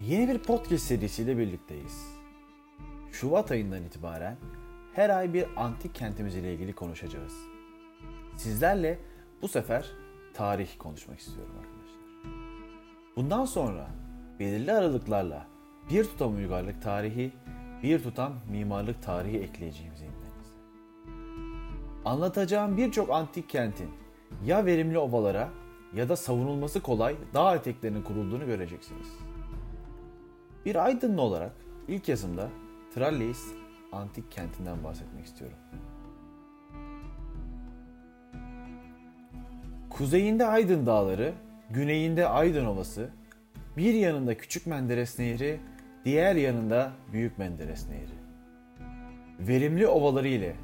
Yeni bir podcast serisiyle birlikteyiz. Şubat ayından itibaren her ay bir antik kentimiz ile ilgili konuşacağız. Sizlerle bu sefer tarih konuşmak istiyorum arkadaşlar. Bundan sonra belirli aralıklarla bir tutam uygarlık tarihi, bir tutam mimarlık tarihi ekleyeceğim zihinlerinize. Anlatacağım birçok antik kentin ya verimli ovalara ya da savunulması kolay dağ eteklerinin kurulduğunu göreceksiniz. Bir Aydınlı olarak ilk yazımda Tralles antik kentinden bahsetmek istiyorum. Kuzeyinde Aydın Dağları, güneyinde Aydın Ovası, bir yanında Küçük Menderes Nehri, diğer yanında Büyük Menderes Nehri. Verimli ovaları ile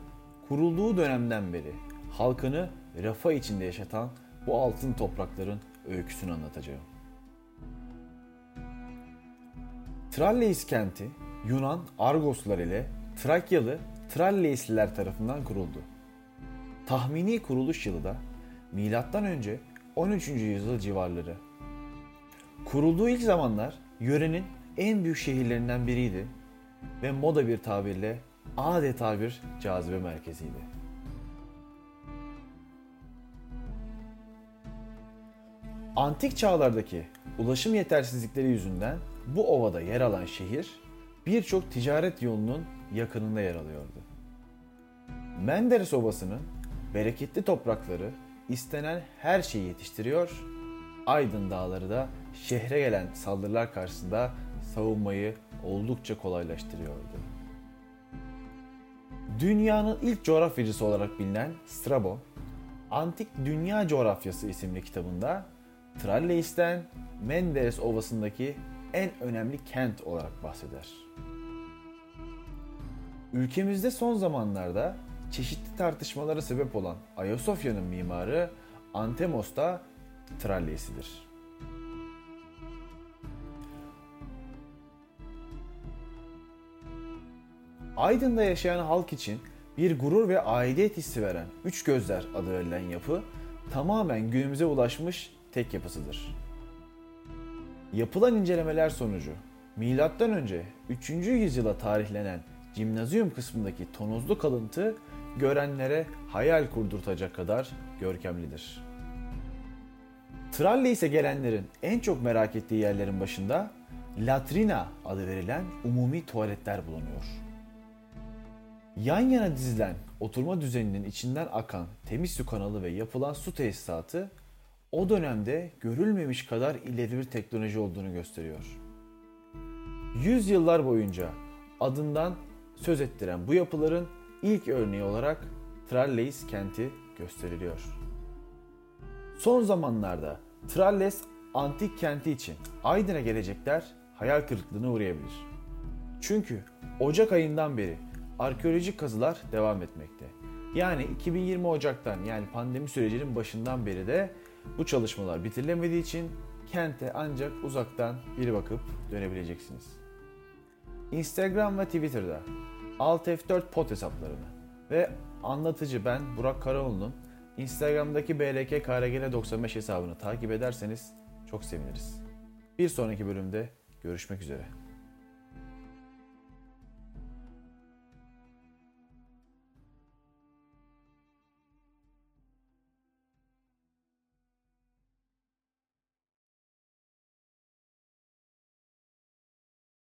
kurulduğu dönemden beri halkını refah içinde yaşatan bu altın toprakların öyküsünü anlatacağım. Tralles kenti Yunan Argoslar ile Trakyalı Trallesliler tarafından kuruldu. Tahmini kuruluş yılı da önce 13. yüzyıl civarları. Kurulduğu ilk zamanlar yörenin en büyük şehirlerinden biriydi ve moda bir tabirle adeta bir cazibe merkeziydi. Antik çağlardaki ulaşım yetersizlikleri yüzünden bu ovada yer alan şehir birçok ticaret yolunun yakınında yer alıyordu. Menderes Ovası'nın bereketli toprakları istenen her şeyi yetiştiriyor, Aydın Dağları da şehre gelen saldırılar karşısında savunmayı oldukça kolaylaştırıyordu. Dünyanın ilk coğrafyacısı olarak bilinen Strabo, Antik Dünya Coğrafyası isimli kitabında Tralles'ten Menderes Ovası'ndaki en önemli kent olarak bahseder. Ülkemizde son zamanlarda çeşitli tartışmalara sebep olan Ayasofya'nın mimarı Antemos da Tralles'idir. Aydın'da yaşayan halk için bir gurur ve aidiyet hissi veren Üç Gözler adı verilen yapı tamamen günümüze ulaşmış tek yapısıdır. Yapılan incelemeler sonucu milattan önce 3. yüzyıla tarihlenen Cimnazyum kısmındaki tonozlu kalıntı görenlere hayal kurdurtacak kadar görkemlidir. Tralle ise gelenlerin en çok merak ettiği yerlerin başında latrina adı verilen umumi tuvaletler bulunuyor. Yan yana dizilen oturma düzeninin içinden akan temiz su kanalı ve yapılan su tesisatı o dönemde görülmemiş kadar ileri bir teknoloji olduğunu gösteriyor. Yüzyıllar boyunca adından söz ettiren bu yapıların ilk örneği olarak Tralles kenti gösteriliyor. Son zamanlarda Tralles antik kenti için Aydın'a gelecekler hayal kırıklığına uğrayabilir. Çünkü Ocak ayından beri arkeolojik kazılar devam etmekte. Yani 2020 Ocak'tan yani pandemi sürecinin başından beri de bu çalışmalar bitirilemediği için kente ancak uzaktan bir bakıp dönebileceksiniz. Instagram ve Twitter'da Alt F4 Pod hesaplarını ve anlatıcı ben Burak Karaoğlu'nun Instagram'daki BLK KRGN 95 hesabını takip ederseniz çok seviniriz. Bir sonraki bölümde görüşmek üzere.